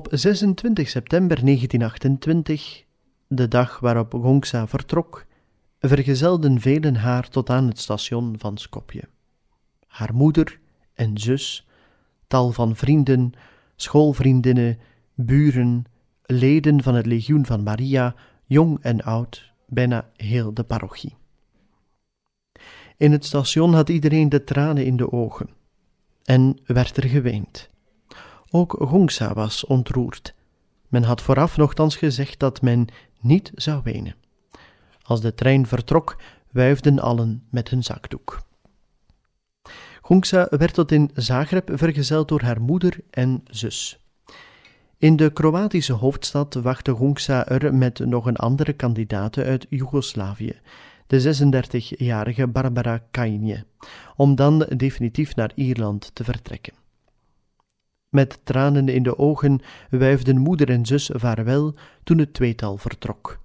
Op 26 september 1928, de dag waarop Gongsa vertrok, vergezelden velen haar tot aan het station van Skopje. Haar moeder en zus, tal van vrienden, schoolvriendinnen, buren, leden van het legioen van Maria, jong en oud, bijna heel de parochie. In het station had iedereen de tranen in de ogen en werd er geweend. Ook Gongsa was ontroerd. Men had vooraf nogthans gezegd dat men niet zou wenen. Als de trein vertrok, wuifden allen met hun zakdoek. Gongsa werd tot in Zagreb vergezeld door haar moeder en zus. In de Kroatische hoofdstad wachtte Gongsa er met nog een andere kandidaat uit Joegoslavië, de 36-jarige Barbara Kainje, om dan definitief naar Ierland te vertrekken. Met tranen in de ogen wuifden moeder en zus vaarwel toen het tweetal vertrok.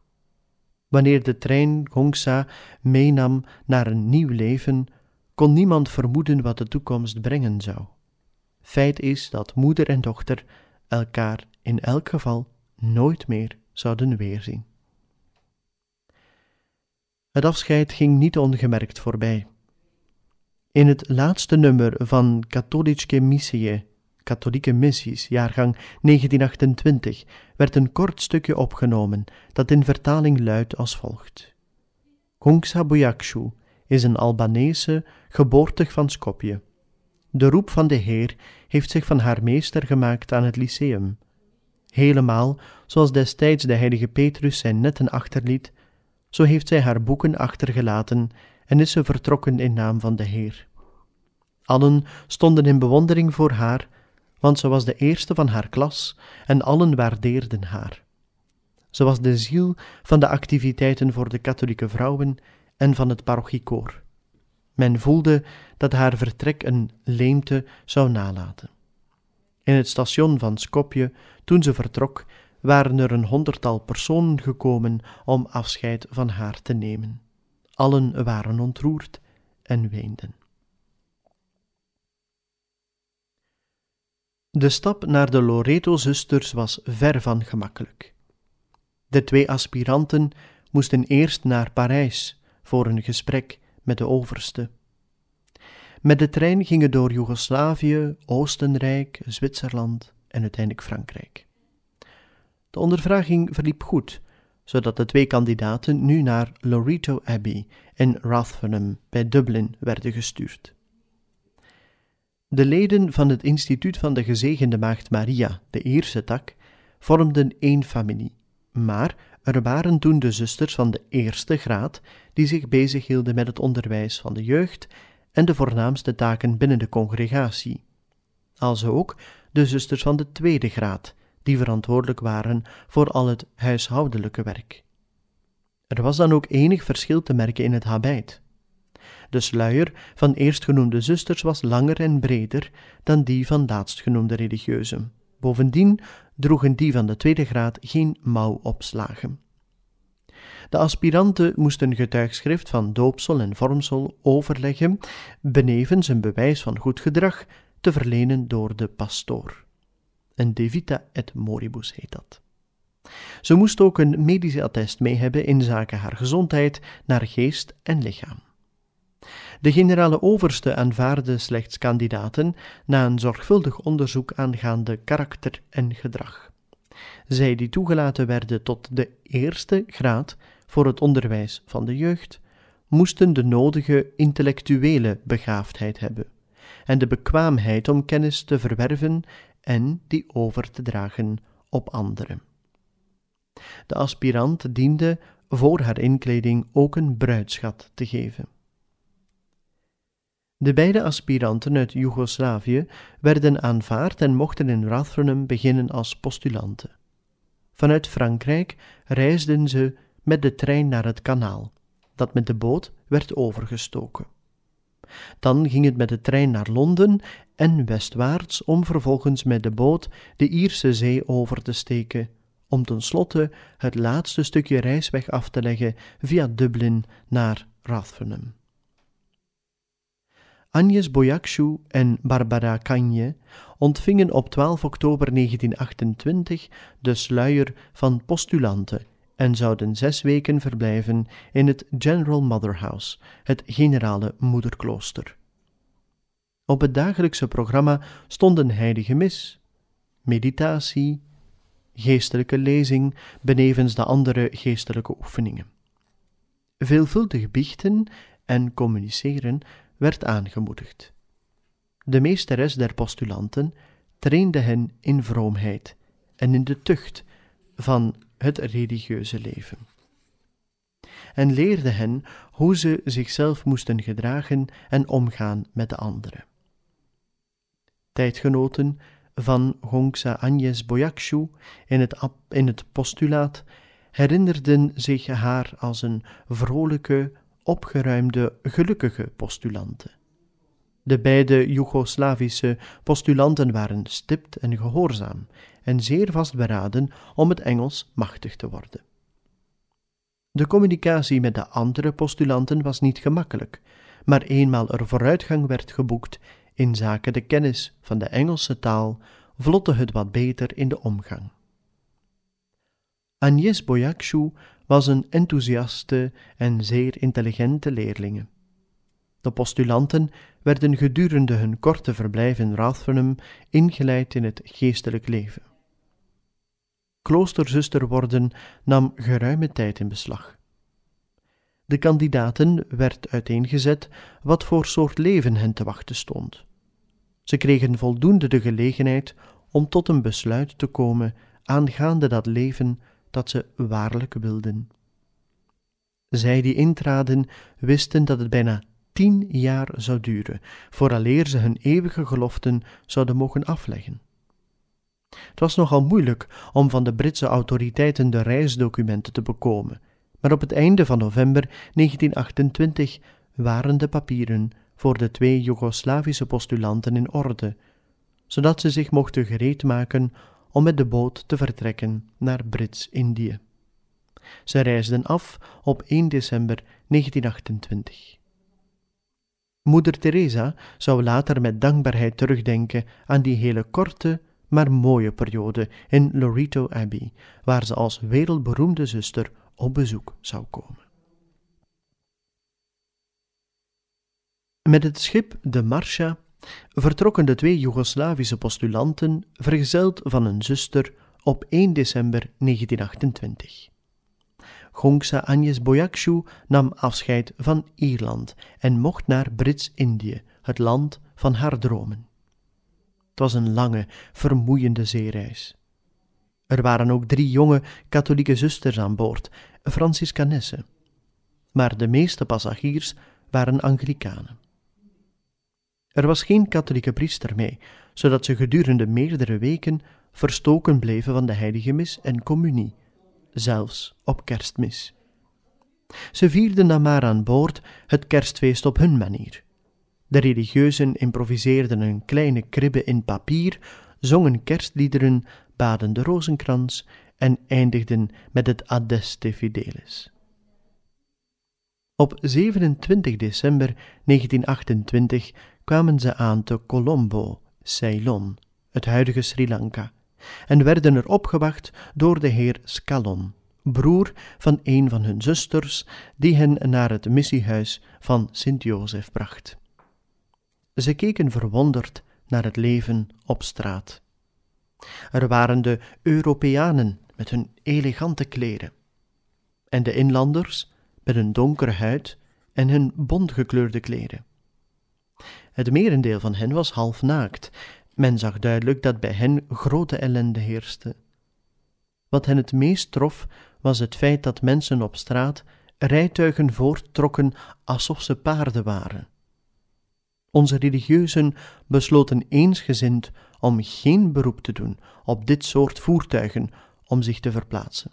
Wanneer de trein Gongsa meenam naar een nieuw leven, kon niemand vermoeden wat de toekomst brengen zou. Feit is dat moeder en dochter elkaar in elk geval nooit meer zouden weerzien. Het afscheid ging niet ongemerkt voorbij. In het laatste nummer van Katholische Missie katholieke missies, jaargang 1928, werd een kort stukje opgenomen dat in vertaling luidt als volgt. Gongsa Boyakshu is een Albanese, geboortig van Skopje. De roep van de Heer heeft zich van haar meester gemaakt aan het lyceum. Helemaal zoals destijds de heilige Petrus zijn netten achterliet, zo heeft zij haar boeken achtergelaten en is ze vertrokken in naam van de Heer. Allen stonden in bewondering voor haar want ze was de eerste van haar klas en allen waardeerden haar. Ze was de ziel van de activiteiten voor de katholieke vrouwen en van het parochiekoor. Men voelde dat haar vertrek een leemte zou nalaten. In het station van Skopje, toen ze vertrok, waren er een honderdtal personen gekomen om afscheid van haar te nemen. Allen waren ontroerd en weenden. De stap naar de Loreto-zusters was ver van gemakkelijk. De twee aspiranten moesten eerst naar Parijs voor een gesprek met de overste. Met de trein gingen door Joegoslavië, Oostenrijk, Zwitserland en uiteindelijk Frankrijk. De ondervraging verliep goed, zodat de twee kandidaten nu naar Loreto Abbey in Rathfarnham bij Dublin werden gestuurd. De leden van het Instituut van de Gezegende Maagd Maria, de eerste tak, vormden één familie, maar er waren toen de zusters van de eerste graad die zich bezighielden met het onderwijs van de jeugd en de voornaamste taken binnen de congregatie, als ook de zusters van de tweede graad, die verantwoordelijk waren voor al het huishoudelijke werk. Er was dan ook enig verschil te merken in het habit. De sluier van eerstgenoemde zusters was langer en breder dan die van laatstgenoemde religieuzen. Bovendien droegen die van de tweede graad geen mouwopslagen. De aspiranten moesten getuigschrift van doopsel en vormsel overleggen, benevens een bewijs van goed gedrag te verlenen door de pastoor. Een devita et moribus heet dat. Ze moest ook een medische attest mee hebben in zaken haar gezondheid naar geest en lichaam. De generale overste aanvaarde slechts kandidaten na een zorgvuldig onderzoek aangaande karakter en gedrag. Zij die toegelaten werden tot de eerste graad voor het onderwijs van de jeugd, moesten de nodige intellectuele begaafdheid hebben en de bekwaamheid om kennis te verwerven en die over te dragen op anderen. De aspirant diende voor haar inkleding ook een bruidschat te geven. De beide aspiranten uit Joegoslavië werden aanvaard en mochten in Rathnum beginnen als postulanten. Vanuit Frankrijk reisden ze met de trein naar het kanaal, dat met de boot werd overgestoken. Dan ging het met de trein naar Londen en westwaarts om vervolgens met de boot de Ierse Zee over te steken, om tenslotte het laatste stukje reisweg af te leggen via Dublin naar Rathfarnham. Agnes Boyakshu en Barbara Kanje ontvingen op 12 oktober 1928 de sluier van postulanten en zouden zes weken verblijven in het General Mother House, het generale moederklooster. Op het dagelijkse programma stonden heilige mis, meditatie, geestelijke lezing, benevens de andere geestelijke oefeningen. Veelvuldig biechten en communiceren werd aangemoedigd. De meesteres der postulanten trainde hen in vroomheid en in de tucht van het religieuze leven. En leerde hen hoe ze zichzelf moesten gedragen en omgaan met de anderen. Tijdgenoten van Gongsa Agnes Boyakshu in het, in het postulaat herinnerden zich haar als een vrolijke, opgeruimde, gelukkige postulante. De beide Joegoslavische postulanten waren stipt en gehoorzaam en zeer vastberaden om het Engels machtig te worden. De communicatie met de andere postulanten was niet gemakkelijk, maar eenmaal er vooruitgang werd geboekt in zaken de kennis van de Engelse taal, vlotte het wat beter in de omgang. Agnes Boyakshu was een enthousiaste en zeer intelligente leerlinge. De postulanten werden gedurende hun korte verblijf in Rathfarnham ingeleid in het geestelijk leven. Kloosterzuster worden nam geruime tijd in beslag. De kandidaten werd uiteengezet wat voor soort leven hen te wachten stond. Ze kregen voldoende de gelegenheid om tot een besluit te komen aangaande dat leven dat ze waarlijk wilden. Zij die intraden wisten dat het bijna tien jaar zou duren, vooraleer ze hun eeuwige geloften zouden mogen afleggen. Het was nogal moeilijk om van de Britse autoriteiten de reisdocumenten te bekomen, maar op het einde van november 1928 waren de papieren voor de twee Joegoslavische postulanten in orde, zodat ze zich mochten gereedmaken om met de boot te vertrekken naar Brits-Indië. Ze reisden af op 1 december 1928. Moeder Teresa zou later met dankbaarheid terugdenken aan die hele korte, maar mooie periode in Loreto Abbey, waar ze als wereldberoemde zuster op bezoek zou komen. Met het schip de Marsha vertrokken de twee Joegoslavische postulanten, vergezeld van een zuster, op 1 december 1928. Gongsa Agnes Boyakshu nam afscheid van Ierland en mocht naar Brits-Indië, het land van haar dromen. Het was een lange, vermoeiende zeereis. Er waren ook drie jonge katholieke zusters aan boord, Franciscanessen. Maar de meeste passagiers waren Anglikanen. Er was geen katholieke priester mee, zodat ze gedurende meerdere weken verstoken bleven van de heilige mis en communie, zelfs op kerstmis. Ze vierden dan maar aan boord het kerstfeest op hun manier. De religieuzen improviseerden een kleine kribbe in papier, zongen kerstliederen, baden de rozenkrans en eindigden met het Adeste Fidelis. Op 27 december 1928 kwamen ze aan te Colombo, Ceylon, het huidige Sri Lanka, en werden er opgewacht door de heer Scalon, broer van een van hun zusters, die hen naar het missiehuis van Sint-Jozef bracht. Ze keken verwonderd naar het leven op straat. Er waren de Europeanen met hun elegante kleren, en de inlanders met hun donkere huid en hun bontgekleurde kleren. Het merendeel van hen was half naakt. Men zag duidelijk dat bij hen grote ellende heerste. Wat hen het meest trof, was het feit dat mensen op straat rijtuigen voorttrokken alsof ze paarden waren. Onze religieuzen besloten eensgezind om geen beroep te doen op dit soort voertuigen om zich te verplaatsen.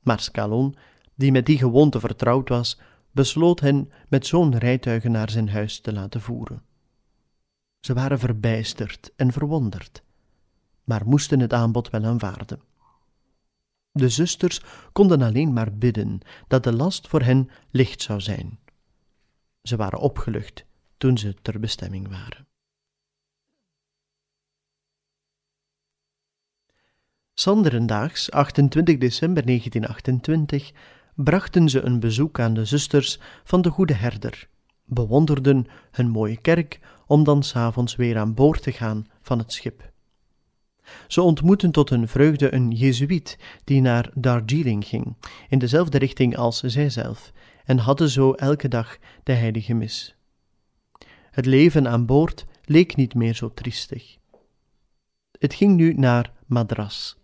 Maar Scalon, die met die gewoonte vertrouwd was, besloot hen met zo'n rijtuigen naar zijn huis te laten voeren. Ze waren verbijsterd en verwonderd, maar moesten het aanbod wel aanvaarden. De zusters konden alleen maar bidden dat de last voor hen licht zou zijn. Ze waren opgelucht toen ze ter bestemming waren. Sanderendaags, 28 december 1928, brachten ze een bezoek aan de zusters van de Goede Herder, bewonderden hun mooie kerk om dan s'avonds weer aan boord te gaan van het schip. Ze ontmoetten tot hun vreugde een Jezuïet die naar Darjeeling ging, in dezelfde richting als zijzelf, en hadden zo elke dag de heilige mis. Het leven aan boord leek niet meer zo triestig. Het ging nu naar Madras.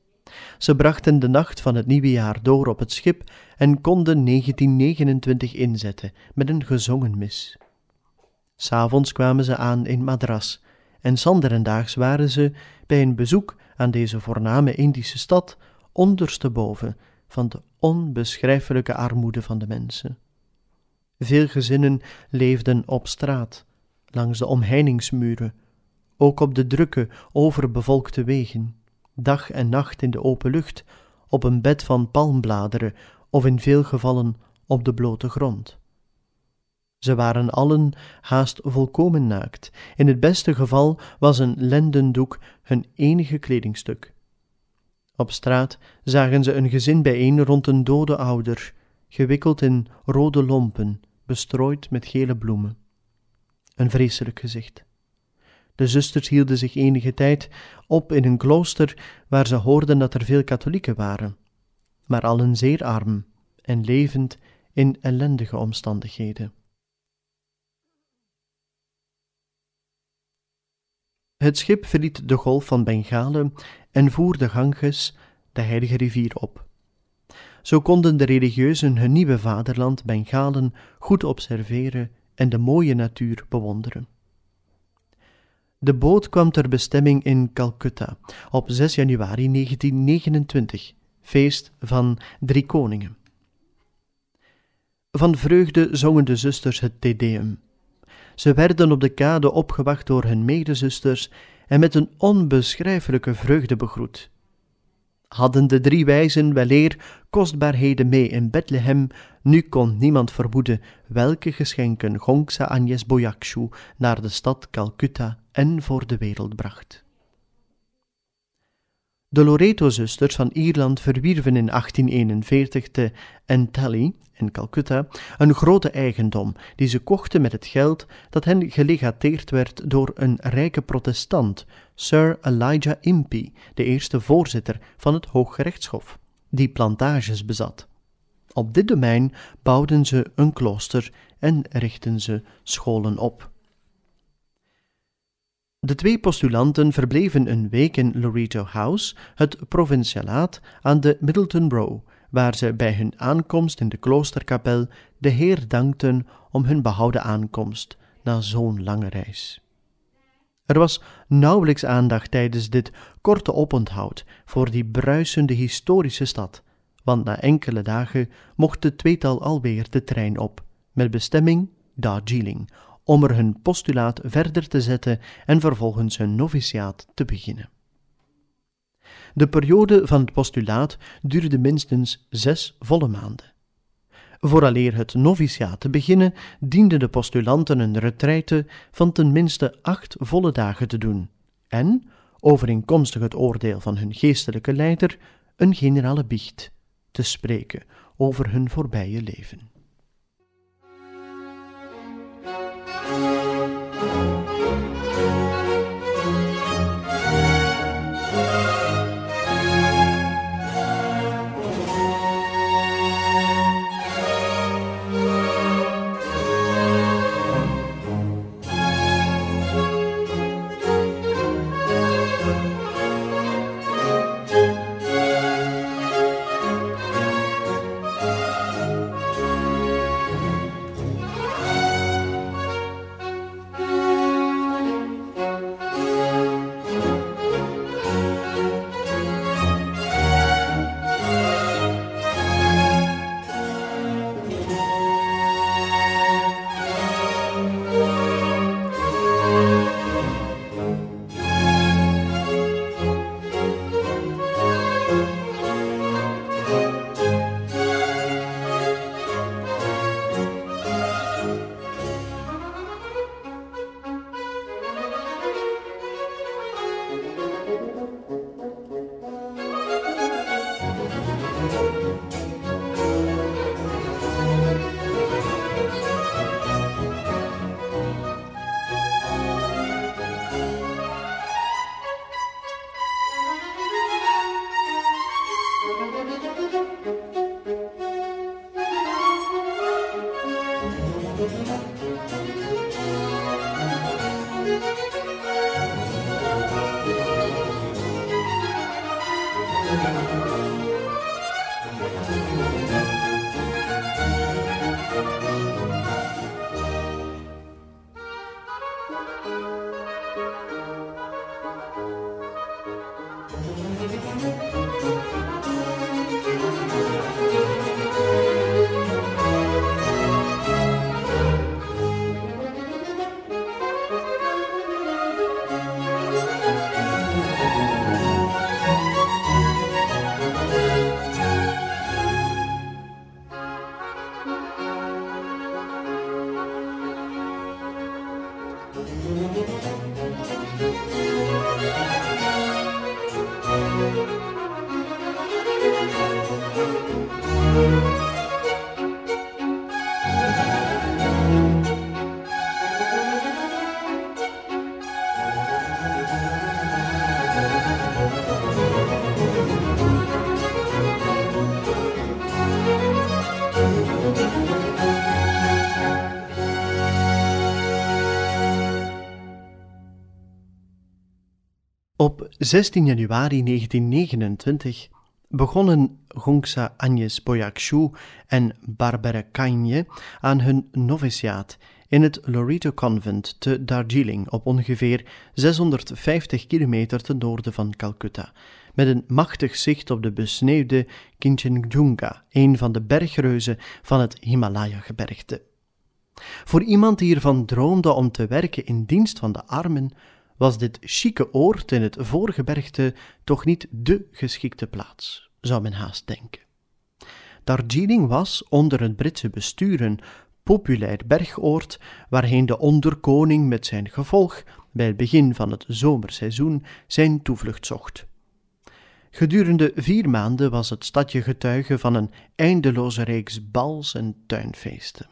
Ze brachten de nacht van het nieuwe jaar door op het schip en konden 1929 inzetten met een gezongen mis. S'avonds kwamen ze aan in Madras en zanderendaags waren ze bij een bezoek aan deze voorname Indische stad ondersteboven van de onbeschrijfelijke armoede van de mensen. Veel gezinnen leefden op straat, langs de omheiningsmuren, ook op de drukke, overbevolkte wegen, dag en nacht in de open lucht, op een bed van palmbladeren of in veel gevallen op de blote grond. Ze waren allen haast volkomen naakt. In het beste geval was een lendendoek hun enige kledingstuk. Op straat zagen ze een gezin bijeen rond een dode ouder, gewikkeld in rode lompen, bestrooid met gele bloemen. Een vreselijk gezicht. De zusters hielden zich enige tijd op in een klooster waar ze hoorden dat er veel katholieken waren, maar allen zeer arm en levend in ellendige omstandigheden. Het schip verliet de golf van Bengalen en voer de Ganges, de heilige rivier, op. Zo konden de religieuzen hun nieuwe vaderland Bengalen goed observeren en de mooie natuur bewonderen. De boot kwam ter bestemming in Calcutta op 6 januari 1929, feest van Drie Koningen. Van vreugde zongen de zusters het Te Deum. Ze werden op de kade opgewacht door hun medezusters en met een onbeschrijfelijke vreugde begroet. Hadden de drie wijzen weleer kostbaarheden mee in Bethlehem, nu kon niemand vermoeden welke geschenken Gongsa Agnes Boyakshu naar de stad Calcutta en voor de wereld bracht. De Loreto-zusters van Ierland verwierven in 1841 te Entally in Calcutta een grote eigendom die ze kochten met het geld dat hen gelegateerd werd door een rijke protestant, Sir Elijah Impey, de eerste voorzitter van het Hooggerechtshof, die plantages bezat. Op dit domein bouwden ze een klooster en richtten ze scholen op. De twee postulanten verbleven een week in Loreto House, het provincialaat aan de Middleton Row, waar ze bij hun aankomst in de kloosterkapel de Heer dankten om hun behouden aankomst na zo'n lange reis. Er was nauwelijks aandacht tijdens dit korte oponthoud voor die bruisende historische stad, want na enkele dagen mocht het tweetal alweer de trein op, met bestemming Darjeeling, om er hun postulaat verder te zetten en vervolgens hun noviciaat te beginnen. De periode van het postulaat duurde minstens zes volle maanden. Vooraleer het noviciaat te beginnen, dienden de postulanten een retraite van ten minste acht volle dagen te doen en, overeenkomstig het oordeel van hun geestelijke leider, een generale biecht te spreken over hun voorbije leven. Op 16 januari 1929 begonnen Gongsa Agnes Boyakshu en Barbara Kanye aan hun noviciaat in het Loreto Convent te Darjeeling op ongeveer 650 kilometer ten noorden van Calcutta, met een machtig zicht op de besneeuwde Kinchenjunga, een van de bergreuzen van het Himalaya-gebergte. Voor iemand die ervan droomde om te werken in dienst van de armen, was dit chique oord in het voorgebergte toch niet de geschikte plaats, zou men haast denken. Darjeeling was onder het Britse bestuur een populair bergoord waarheen de onderkoning met zijn gevolg bij het begin van het zomerseizoen zijn toevlucht zocht. Gedurende vier maanden was het stadje getuige van een eindeloze reeks bals en tuinfeesten.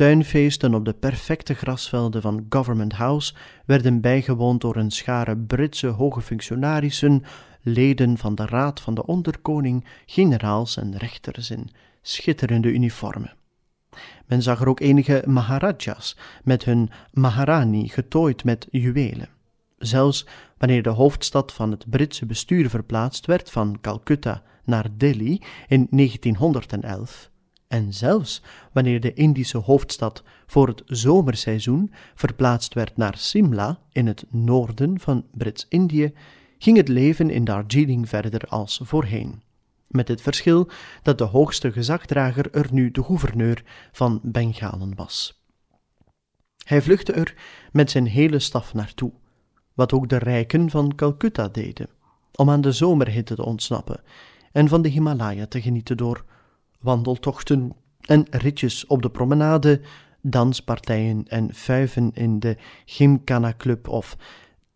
Tuinfeesten op de perfecte grasvelden van Government House werden bijgewoond door een schare Britse hoge functionarissen, leden van de Raad van de Onderkoning, generaals en rechters in schitterende uniformen. Men zag er ook enige maharajas met hun maharani getooid met juwelen. Zelfs wanneer de hoofdstad van het Britse bestuur verplaatst werd van Calcutta naar Delhi in 1911, en zelfs wanneer de Indische hoofdstad voor het zomerseizoen verplaatst werd naar Simla in het noorden van Brits-Indië, ging het leven in Darjeeling verder als voorheen. Met het verschil dat de hoogste gezagdrager er nu de gouverneur van Bengalen was. Hij vluchtte er met zijn hele staf naartoe, wat ook de rijken van Calcutta deden, om aan de zomerhitte te ontsnappen en van de Himalaya te genieten door wandeltochten en ritjes op de promenade, danspartijen en fuiven in de Gymkhana Club of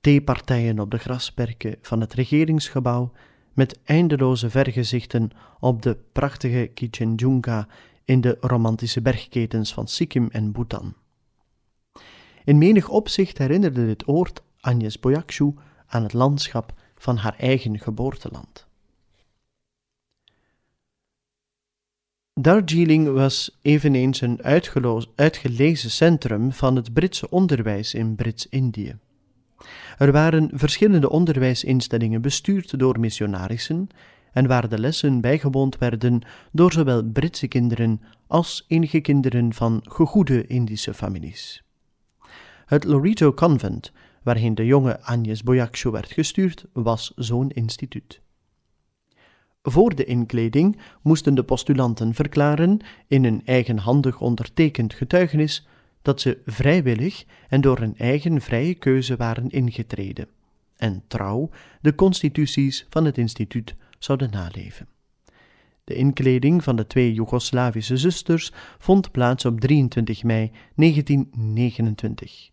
theepartijen op de grasperken van het regeringsgebouw, met eindeloze vergezichten op de prachtige Kichenjunga in de romantische bergketens van Sikkim en Bhutan. In menig opzicht herinnerde dit oord Agnes Boyakshu aan het landschap van haar eigen geboorteland. Darjeeling was eveneens een uitgelezen centrum van het Britse onderwijs in Brits-Indië. Er waren verschillende onderwijsinstellingen bestuurd door missionarissen en waar de lessen bijgewoond werden door zowel Britse kinderen als enige kinderen van gegoede Indische families. Het Loreto Convent, waarheen de jonge Agnes Boyakshu werd gestuurd, was zo'n instituut. Voor de inkleding moesten de postulanten verklaren in een eigenhandig ondertekend getuigenis dat ze vrijwillig en door een eigen vrije keuze waren ingetreden en trouw de constituties van het instituut zouden naleven. De inkleding van de twee Joegoslavische zusters vond plaats op 23 mei 1929.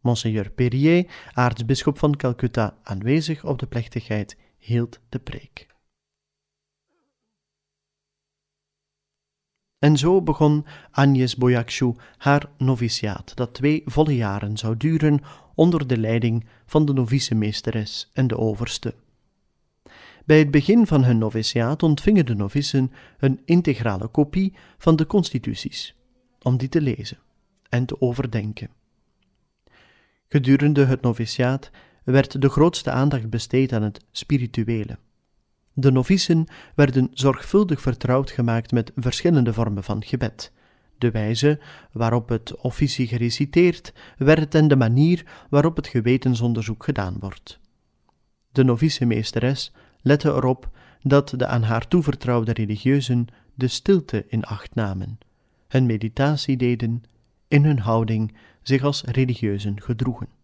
Monseigneur Perrier, aartsbisschop van Calcutta, aanwezig op de plechtigheid, hield de preek. En zo begon Agnes Boyakshu haar noviciaat, dat twee volle jaren zou duren onder de leiding van de novicemeesteres en de overste. Bij het begin van hun noviciaat ontvingen de novicen een integrale kopie van de constituties, om die te lezen en te overdenken. Gedurende het noviciaat werd de grootste aandacht besteed aan het spirituele. De novicen werden zorgvuldig vertrouwd gemaakt met verschillende vormen van gebed. De wijze waarop het officie gereciteerd werd en de manier waarop het gewetensonderzoek gedaan wordt. De novice-meesteres lette erop dat de aan haar toevertrouwde religieuzen de stilte in acht namen, hun meditatie deden, in hun houding zich als religieuzen gedroegen.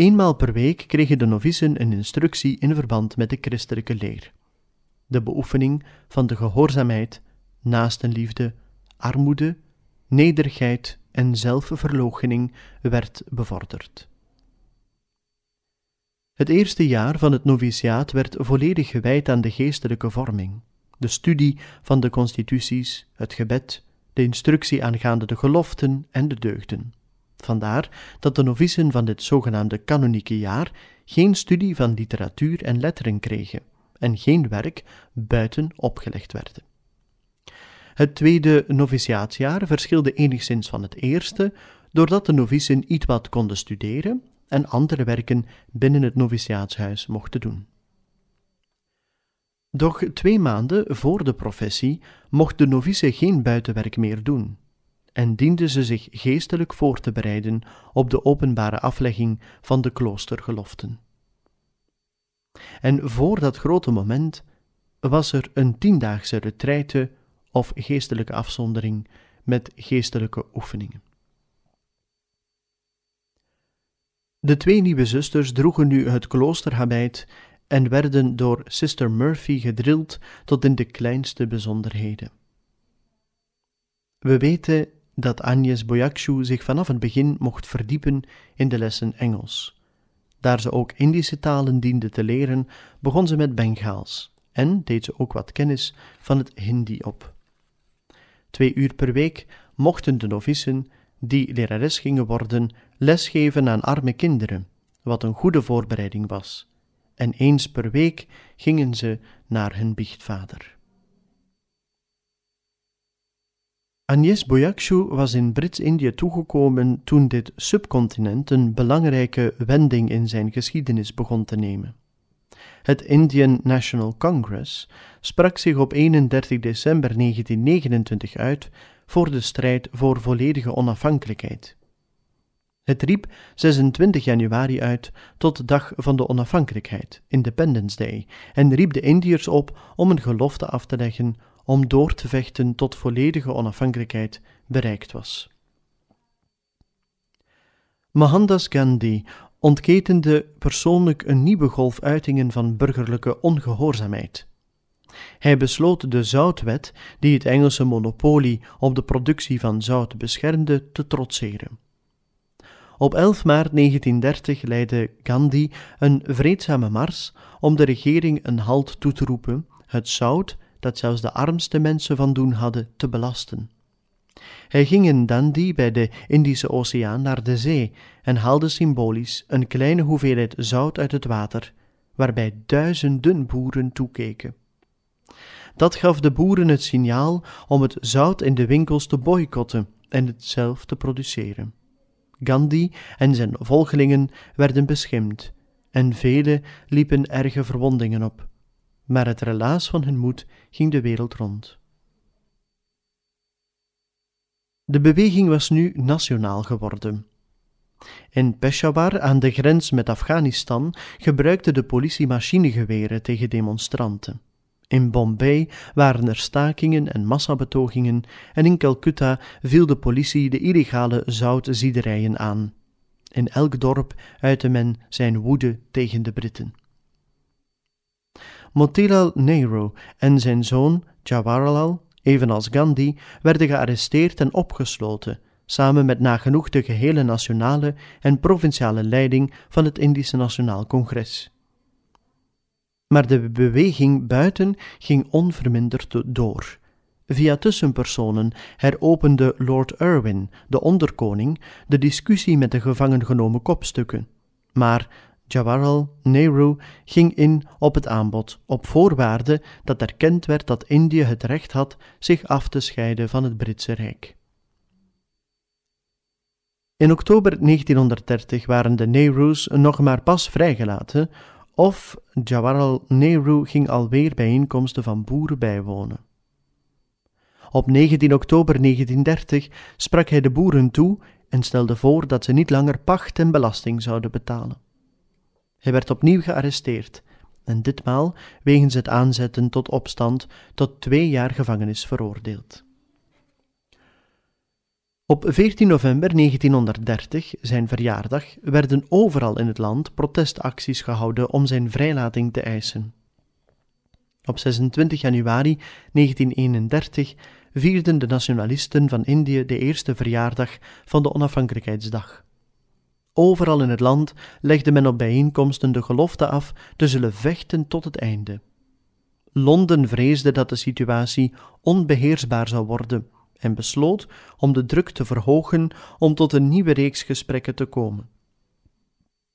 Eenmaal per week kregen de novicen een instructie in verband met de christelijke leer. De beoefening van de gehoorzaamheid, naastenliefde, armoede, nederigheid en zelfverloochening werd bevorderd. Het eerste jaar van het noviciaat werd volledig gewijd aan de geestelijke vorming, de studie van de constituties, het gebed, de instructie aangaande de geloften en de deugden. Vandaar dat de novicen van dit zogenaamde kanonieke jaar geen studie van literatuur en letteren kregen en geen werk buiten opgelegd werden. Het tweede noviciaatsjaar verschilde enigszins van het eerste, doordat de novicen iets wat konden studeren en andere werken binnen het noviciaatshuis mochten doen. Doch twee maanden voor de professie mocht de novice geen buitenwerk meer doen, en diende ze zich geestelijk voor te bereiden op de openbare aflegging van de kloostergeloften. En voor dat grote moment was er een tiendaagse retraite of geestelijke afzondering met geestelijke oefeningen. De twee nieuwe zusters droegen nu het kloosterhabit en werden door Sister Murphy gedrild tot in de kleinste bijzonderheden. We weten dat Agnes Boyakshu zich vanaf het begin mocht verdiepen in de lessen Engels. Daar ze ook Indische talen diende te leren, begon ze met Bengaals en deed ze ook wat kennis van het Hindi op. Twee uur per week mochten de novicen, die lerares gingen worden, lesgeven aan arme kinderen, wat een goede voorbereiding was. En eens per week gingen ze naar hun biechtvader. Agnes Boyakshu was in Brits-Indië toegekomen toen dit subcontinent een belangrijke wending in zijn geschiedenis begon te nemen. Het Indian National Congress sprak zich op 31 december 1929 uit voor de strijd voor volledige onafhankelijkheid. Het riep 26 januari uit tot dag van de onafhankelijkheid, Independence Day, en riep de Indiërs op om een gelofte af te leggen om door te vechten tot volledige onafhankelijkheid bereikt was. Mohandas Gandhi ontketende persoonlijk een nieuwe golf uitingen van burgerlijke ongehoorzaamheid. Hij besloot de zoutwet, die het Engelse monopolie op de productie van zout beschermde, te trotseren. Op 11 maart 1930 leidde Gandhi een vreedzame mars om de regering een halt toe te roepen, het zout, dat zelfs de armste mensen van doen hadden, te belasten. Hij ging in Dundee bij de Indische Oceaan naar de zee en haalde symbolisch een kleine hoeveelheid zout uit het water, waarbij duizenden boeren toekeken. Dat gaf de boeren het signaal om het zout in de winkels te boycotten en het zelf te produceren. Gandhi en zijn volgelingen werden beschimd, en velen liepen erge verwondingen op. Maar het relaas van hun moed ging de wereld rond. De beweging was nu nationaal geworden. In Peshawar, aan de grens met Afghanistan, gebruikte de politie machinegeweren tegen demonstranten. In Bombay waren er stakingen en massabetogingen en in Calcutta viel de politie de illegale zoutziederijen aan. In elk dorp uitte men zijn woede tegen de Britten. Motilal Nehru en zijn zoon Jawaharlal, evenals Gandhi, werden gearresteerd en opgesloten, samen met nagenoeg de gehele nationale en provinciale leiding van het Indische Nationaal Congres. Maar de beweging buiten ging onverminderd door. Via tussenpersonen heropende Lord Irwin, de onderkoning, de discussie met de gevangen genomen kopstukken. Maar Jawaharlal Nehru ging in op het aanbod, op voorwaarde dat erkend werd dat Indië het recht had zich af te scheiden van het Britse Rijk. In oktober 1930 waren de Nehru's nog maar pas vrijgelaten, of Jawaharlal Nehru ging alweer bijeenkomsten van boeren bijwonen. Op 19 oktober 1930 sprak hij de boeren toe en stelde voor dat ze niet langer pacht en belasting zouden betalen. Hij werd opnieuw gearresteerd en ditmaal wegens het aanzetten tot opstand tot twee jaar gevangenis veroordeeld. Op 14 november 1930, zijn verjaardag, werden overal in het land protestacties gehouden om zijn vrijlating te eisen. Op 26 januari 1931 vierden de nationalisten van Indië de eerste verjaardag van de onafhankelijkheidsdag. Overal in het land legde men op bijeenkomsten de gelofte af te zullen vechten tot het einde. Londen vreesde dat de situatie onbeheersbaar zou worden en besloot om de druk te verhogen om tot een nieuwe reeks gesprekken te komen.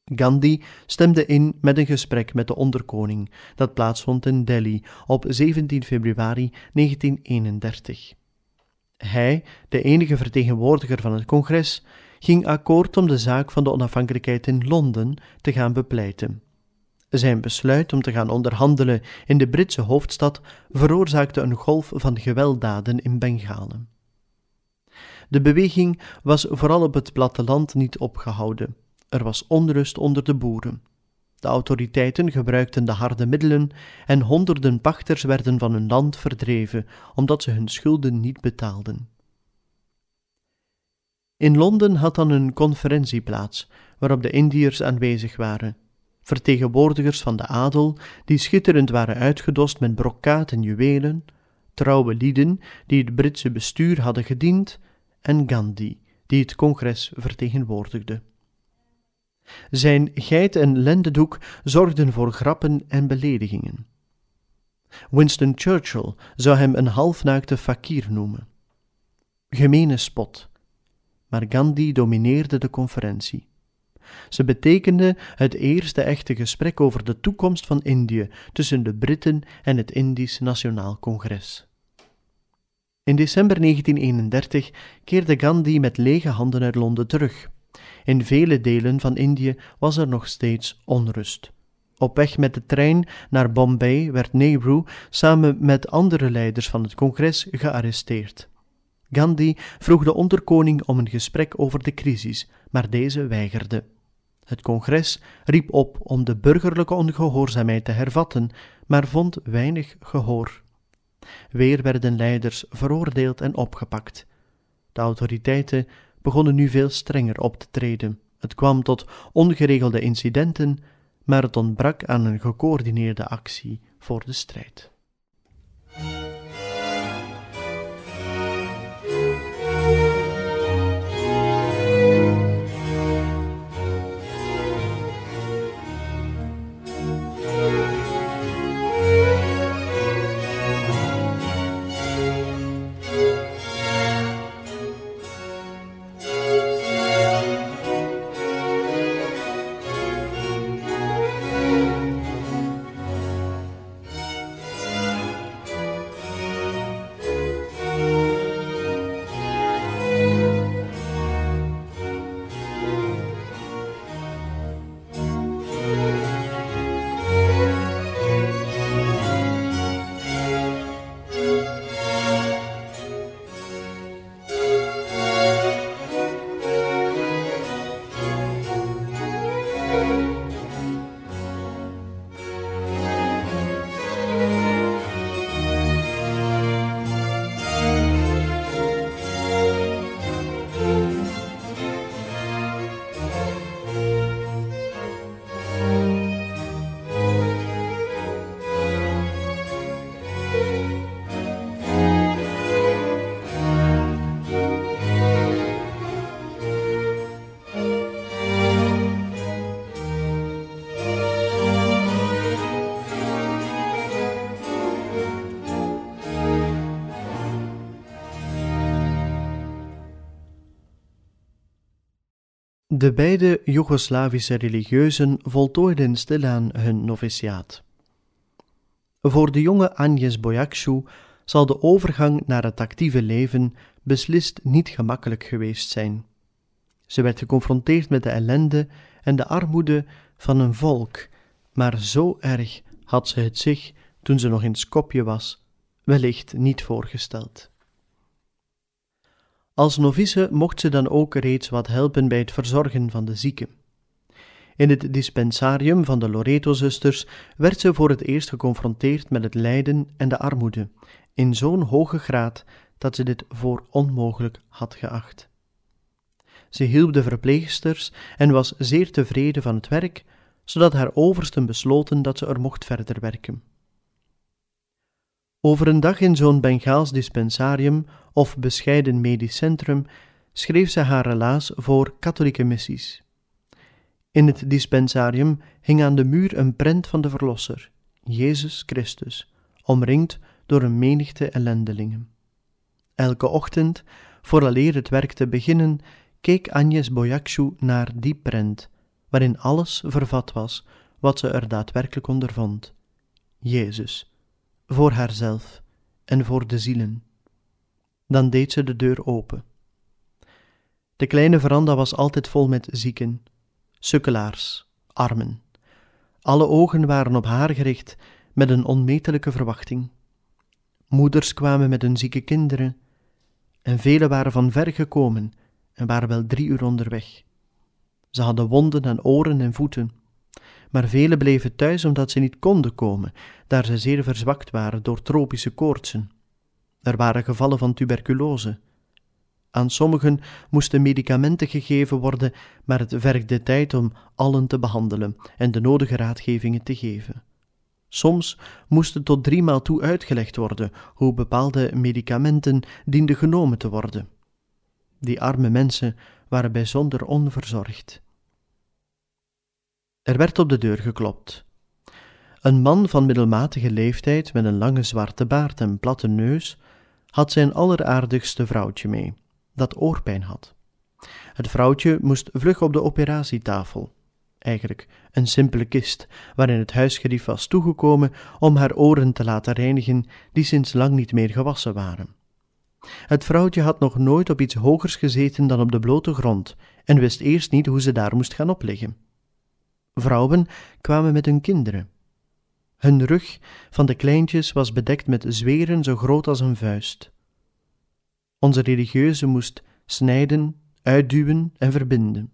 Gandhi stemde in met een gesprek met de onderkoning dat plaatsvond in Delhi op 17 februari 1931. Hij, de enige vertegenwoordiger van het congres, ging akkoord om de zaak van de onafhankelijkheid in Londen te gaan bepleiten. Zijn besluit om te gaan onderhandelen in de Britse hoofdstad veroorzaakte een golf van gewelddaden in Bengalen. De beweging was vooral op het platteland niet opgehouden. Er was onrust onder de boeren. De autoriteiten gebruikten de harde middelen en honderden pachters werden van hun land verdreven omdat ze hun schulden niet betaalden. In Londen had dan een conferentie plaats, waarop de Indiërs aanwezig waren. Vertegenwoordigers van de adel, die schitterend waren uitgedost met brokaat en juwelen, trouwe lieden die het Britse bestuur hadden gediend, en Gandhi, die het congres vertegenwoordigde. Zijn geit en lendendoek zorgden voor grappen en beledigingen. Winston Churchill zou hem een halfnaakte fakir noemen. Gemene spot. Maar Gandhi domineerde de conferentie. Ze betekende het eerste echte gesprek over de toekomst van Indië tussen de Britten en het Indisch Nationaal Congres. In december 1931 keerde Gandhi met lege handen uit Londen terug. In vele delen van Indië was er nog steeds onrust. Op weg met de trein naar Bombay werd Nehru samen met andere leiders van het congres gearresteerd. Gandhi vroeg de onderkoning om een gesprek over de crisis, maar deze weigerde. Het congres riep op om de burgerlijke ongehoorzaamheid te hervatten, maar vond weinig gehoor. Weer werden leiders veroordeeld en opgepakt. De autoriteiten begonnen nu veel strenger op te treden. Het kwam tot ongeregelde incidenten, maar het ontbrak aan een gecoördineerde actie voor de strijd. De beide Joegoslavische religieuzen voltooiden stilaan hun noviciaat. Voor de jonge Agnes Boyakshu zal de overgang naar het actieve leven beslist niet gemakkelijk geweest zijn. Ze werd geconfronteerd met de ellende en de armoede van een volk, maar zo erg had ze het zich, toen ze nog in Skopje was, wellicht niet voorgesteld. Als novice mocht ze dan ook reeds wat helpen bij het verzorgen van de zieken. In het dispensarium van de Loreto-zusters werd ze voor het eerst geconfronteerd met het lijden en de armoede, in zo'n hoge graad dat ze dit voor onmogelijk had geacht. Ze hielp de verpleegsters en was zeer tevreden van het werk, zodat haar oversten besloten dat ze er mocht verder werken. Over een dag in zo'n Bengaals dispensarium of bescheiden medisch centrum schreef ze haar relaas voor katholieke missies. In het dispensarium hing aan de muur een prent van de Verlosser, Jezus Christus, omringd door een menigte ellendelingen. Elke ochtend, vooraleer het werk te beginnen, keek Agnes Boyakshu naar die prent, waarin alles vervat was wat ze er daadwerkelijk ondervond. Jezus, voor haarzelf en voor de zielen. Dan deed ze de deur open. De kleine veranda was altijd vol met zieken, sukkelaars, armen. Alle ogen waren op haar gericht met een onmetelijke verwachting. Moeders kwamen met hun zieke kinderen, en velen waren van ver gekomen en waren wel drie uur onderweg. Ze hadden wonden aan oren en voeten, maar velen bleven thuis omdat ze niet konden komen, daar ze zeer verzwakt waren door tropische koortsen. Er waren gevallen van tuberculose. Aan sommigen moesten medicamenten gegeven worden, maar het vergde tijd om allen te behandelen en de nodige raadgevingen te geven. Soms moest tot driemaal toe uitgelegd worden hoe bepaalde medicamenten dienden genomen te worden. Die arme mensen waren bijzonder onverzorgd. Er werd op de deur geklopt. Een man van middelmatige leeftijd met een lange zwarte baard en platte neus had zijn alleraardigste vrouwtje mee, dat oorpijn had. Het vrouwtje moest vlug op de operatietafel eigenlijk een simpele kist waarin het huisgerief was toegekomen om haar oren te laten reinigen, die sinds lang niet meer gewassen waren. Het vrouwtje had nog nooit op iets hogers gezeten dan op de blote grond en wist eerst niet hoe ze daar moest gaan opliggen. Vrouwen kwamen met hun kinderen. Hun rug van de kleintjes was bedekt met zweren zo groot als een vuist. Onze religieuze moest snijden, uitduwen en verbinden.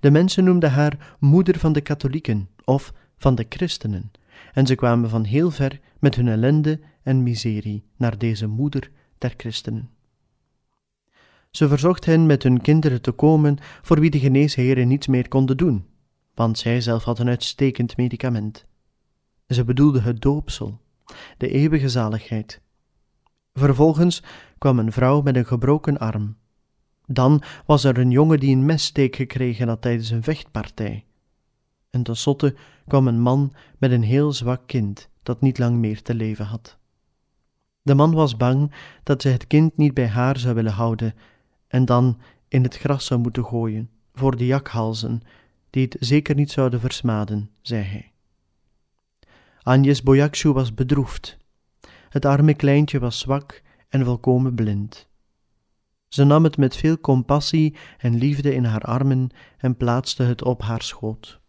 De mensen noemden haar moeder van de katholieken of van de christenen, en ze kwamen van heel ver met hun ellende en miserie naar deze moeder der christenen. Ze verzocht hen met hun kinderen te komen, voor wie de geneesheren niets meer konden doen, want zij zelf had een uitstekend medicament. Ze bedoelde het doopsel, de eeuwige zaligheid. Vervolgens kwam een vrouw met een gebroken arm, dan was er een jongen die een messteek gekregen had tijdens een vechtpartij. En tenslotte kwam een man met een heel zwak kind dat niet lang meer te leven had. De man was bang dat ze het kind niet bij haar zou willen houden en dan in het gras zou moeten gooien voor de jakhalzen, die het zeker niet zouden versmaden, zei hij. Agnes Boyakshu was bedroefd. Het arme kleintje was zwak en volkomen blind. Ze nam het met veel compassie en liefde in haar armen en plaatste het op haar schoot.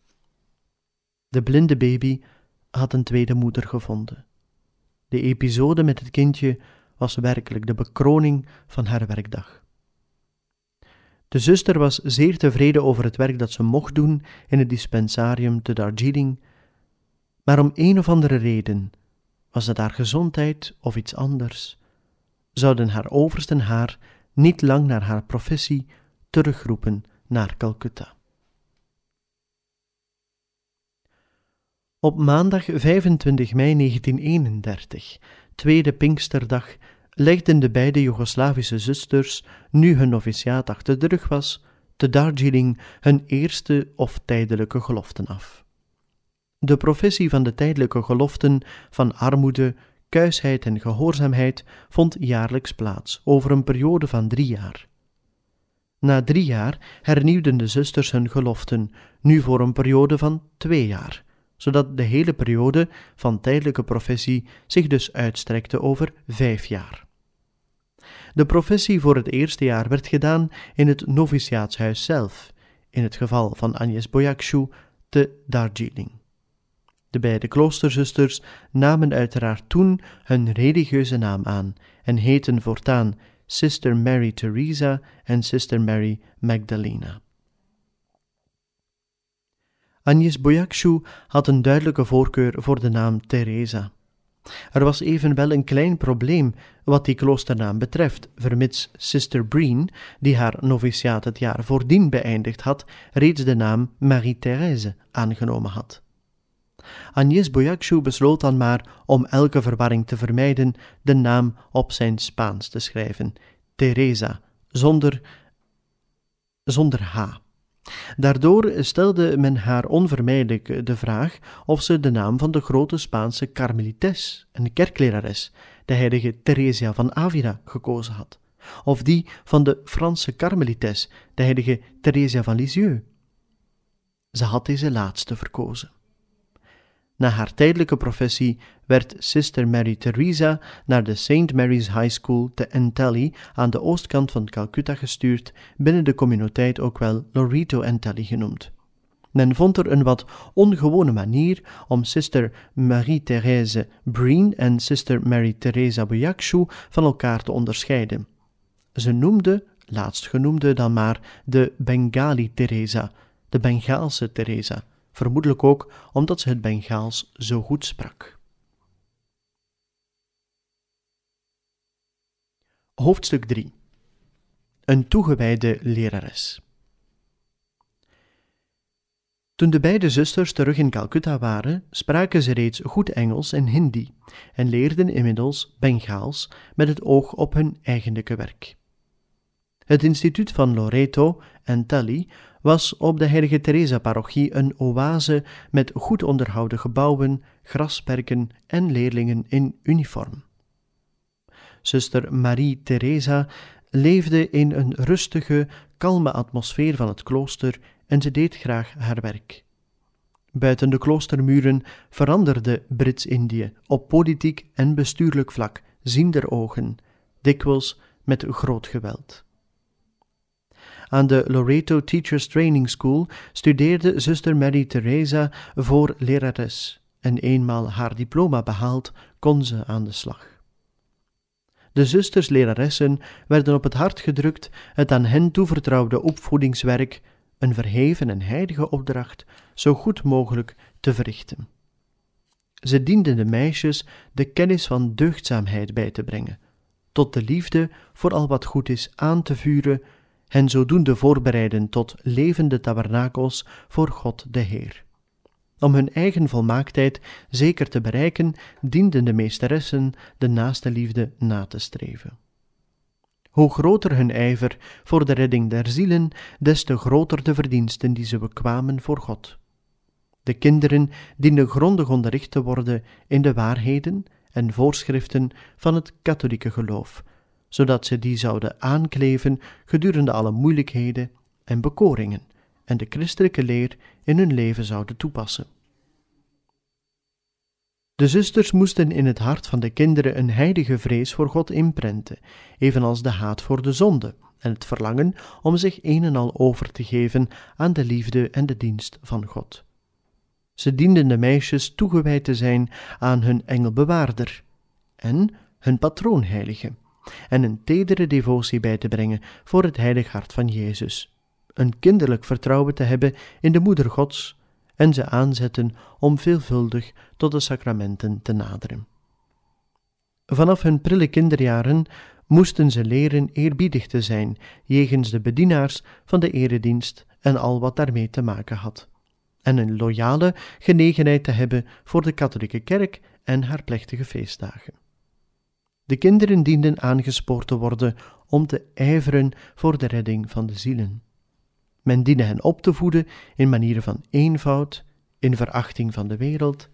De blinde baby had een tweede moeder gevonden. De episode met het kindje was werkelijk de bekroning van haar werkdag. De zuster was zeer tevreden over het werk dat ze mocht doen in het dispensarium te Darjeeling, maar om een of andere reden, was het haar gezondheid of iets anders, zouden haar oversten haar niet lang na haar professie terugroepen naar Calcutta. Op maandag 25 mei 1931, tweede Pinksterdag, legden de beide Joegoslavische zusters, nu hun noviciaat achter de rug was, te Darjeeling hun eerste of tijdelijke geloften af. De professie van de tijdelijke geloften van armoede, kuisheid en gehoorzaamheid vond jaarlijks plaats over een periode van drie jaar. Na drie jaar hernieuwden de zusters hun geloften, nu voor een periode van twee jaar, zodat de hele periode van tijdelijke professie zich dus uitstrekte over vijf jaar. De professie voor het eerste jaar werd gedaan in het noviciaatshuis zelf, in het geval van Agnes Boyakshu te Darjeeling. De beide kloosterzusters namen uiteraard toen hun religieuze naam aan en heten voortaan Sister Mary Teresa en Sister Mary Magdalena. Agnes Boyakshu had een duidelijke voorkeur voor de naam Teresa. Er was evenwel een klein probleem wat die kloosternaam betreft, vermits Sister Breen, die haar noviciaat het jaar voordien beëindigd had, reeds de naam Marie-Thérèse aangenomen had. Agnes Boyakshu besloot dan maar om elke verwarring te vermijden de naam op zijn Spaans te schrijven, Teresa, zonder, zonder H. Daardoor stelde men haar onvermijdelijk de vraag of ze de naam van de grote Spaanse karmelites en kerklerares, de heilige Theresia van Avila, gekozen had, of die van de Franse karmelites, de heilige Theresia van Lisieux. Ze had deze laatste verkozen. Na haar tijdelijke professie werd Sister Mary Teresa naar de St. Mary's High School te Entelli aan de oostkant van Calcutta gestuurd, binnen de communiteit ook wel Loreto Entelli genoemd. Men vond er een wat ongewone manier om Sister Marie-Thérèse Breen en Sister Mary-Theresa Buyakshu van elkaar te onderscheiden. Ze noemde, laatstgenoemde dan maar, de Bengali Teresa, de Bengaalse Teresa, vermoedelijk ook omdat ze het Bengaals zo goed sprak. Hoofdstuk 3 Een toegewijde lerares. Toen de beide zusters terug in Calcutta waren, spraken ze reeds goed Engels en Hindi en leerden inmiddels Bengaals met het oog op hun eigenlijke werk. Het instituut van Loreto en Tally was op de Heilige Teresa-parochie een oase met goed onderhouden gebouwen, grasperken en leerlingen in uniform. Zuster Marie Teresa leefde in een rustige, kalme atmosfeer van het klooster en ze deed graag haar werk. Buiten de kloostermuren veranderde Brits-Indië op politiek en bestuurlijk vlak ziender ogen, dikwijls met groot geweld. Aan de Loreto Teachers Training School studeerde zuster Mary Teresa voor lerares en eenmaal haar diploma behaald kon ze aan de slag. De zusters leraressen werden op het hart gedrukt het aan hen toevertrouwde opvoedingswerk, een verheven en heilige opdracht, zo goed mogelijk te verrichten. Ze dienden de meisjes de kennis van deugdzaamheid bij te brengen, tot de liefde voor al wat goed is aan te vuren hen zodoende voorbereiden tot levende tabernakels voor God de Heer. Om hun eigen volmaaktheid zeker te bereiken, dienden de meesteressen de naaste liefde na te streven. Hoe groter hun ijver voor de redding der zielen, des te groter de verdiensten die ze bekwamen voor God. De kinderen dienden grondig onderricht te worden in de waarheden en voorschriften van het katholieke geloof, zodat ze die zouden aankleven gedurende alle moeilijkheden en bekoringen en de christelijke leer in hun leven zouden toepassen. De zusters moesten in het hart van de kinderen een heilige vrees voor God inprenten, evenals de haat voor de zonde en het verlangen om zich een en al over te geven aan de liefde en de dienst van God. Ze dienden de meisjes toegewijd te zijn aan hun engelbewaarder en hun patroonheilige, en een tedere devotie bij te brengen voor het heilig hart van Jezus, een kinderlijk vertrouwen te hebben in de Moeder Gods en ze aanzetten om veelvuldig tot de sacramenten te naderen. Vanaf hun prille kinderjaren moesten ze leren eerbiedig te zijn jegens de bedienaars van de eredienst en al wat daarmee te maken had, en een loyale genegenheid te hebben voor de katholieke kerk en haar plechtige feestdagen. De kinderen dienden aangespoord te worden om te ijveren voor de redding van de zielen. Men diende hen op te voeden in manieren van eenvoud, in verachting van de wereld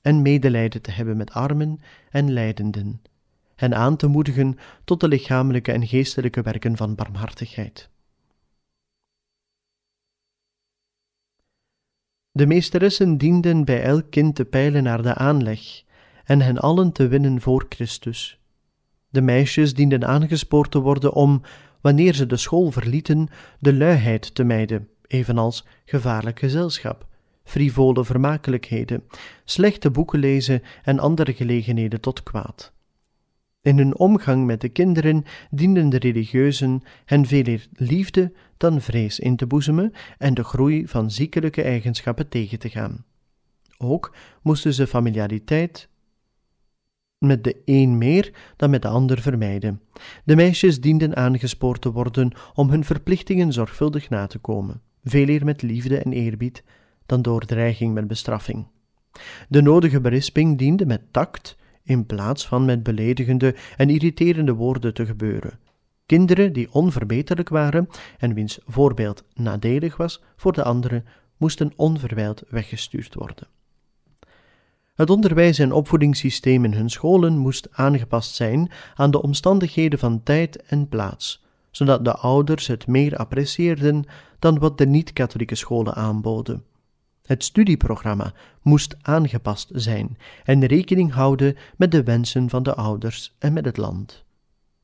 en medelijden te hebben met armen en lijdenden, hen aan te moedigen tot de lichamelijke en geestelijke werken van barmhartigheid. De meesteressen dienden bij elk kind te peilen naar de aanleg en hen allen te winnen voor Christus. De meisjes dienden aangespoord te worden om, wanneer ze de school verlieten, de luiheid te mijden, evenals gevaarlijk gezelschap, frivole vermakelijkheden, slechte boeken lezen en andere gelegenheden tot kwaad. In hun omgang met de kinderen dienden de religieuzen hen veel meer liefde dan vrees in te boezemen en de groei van ziekelijke eigenschappen tegen te gaan. Ook moesten ze familiariteit met de een meer dan met de ander vermijden. De meisjes dienden aangespoord te worden om hun verplichtingen zorgvuldig na te komen, veel eer met liefde en eerbied dan door dreiging met bestraffing. De nodige berisping diende met tact in plaats van met beledigende en irriterende woorden te gebeuren. Kinderen die onverbeterlijk waren en wiens voorbeeld nadelig was voor de anderen, moesten onverwijld weggestuurd worden. Het onderwijs- en opvoedingssysteem in hun scholen moest aangepast zijn aan de omstandigheden van tijd en plaats, zodat de ouders het meer apprecieerden dan wat de niet-katholieke scholen aanboden. Het studieprogramma moest aangepast zijn en rekening houden met de wensen van de ouders en met het land.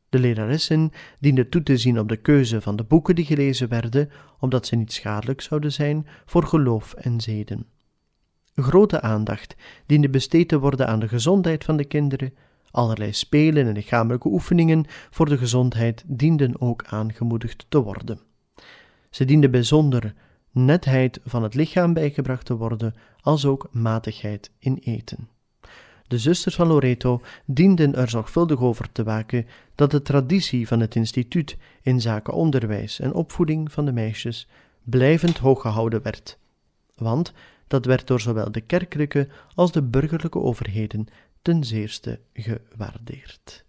De leraressen dienden toe te zien op de keuze van de boeken die gelezen werden, omdat ze niet schadelijk zouden zijn voor geloof en zeden. Grote aandacht diende besteed te worden aan de gezondheid van de kinderen. Allerlei spelen en lichamelijke oefeningen voor de gezondheid dienden ook aangemoedigd te worden. Ze dienden bijzonder netheid van het lichaam bijgebracht te worden, als ook matigheid in eten. De zusters van Loreto dienden er zorgvuldig over te waken dat de traditie van het instituut in zaken onderwijs en opvoeding van de meisjes blijvend hoog gehouden werd. Want dat werd door zowel de kerkelijke als de burgerlijke overheden ten zeerste gewaardeerd.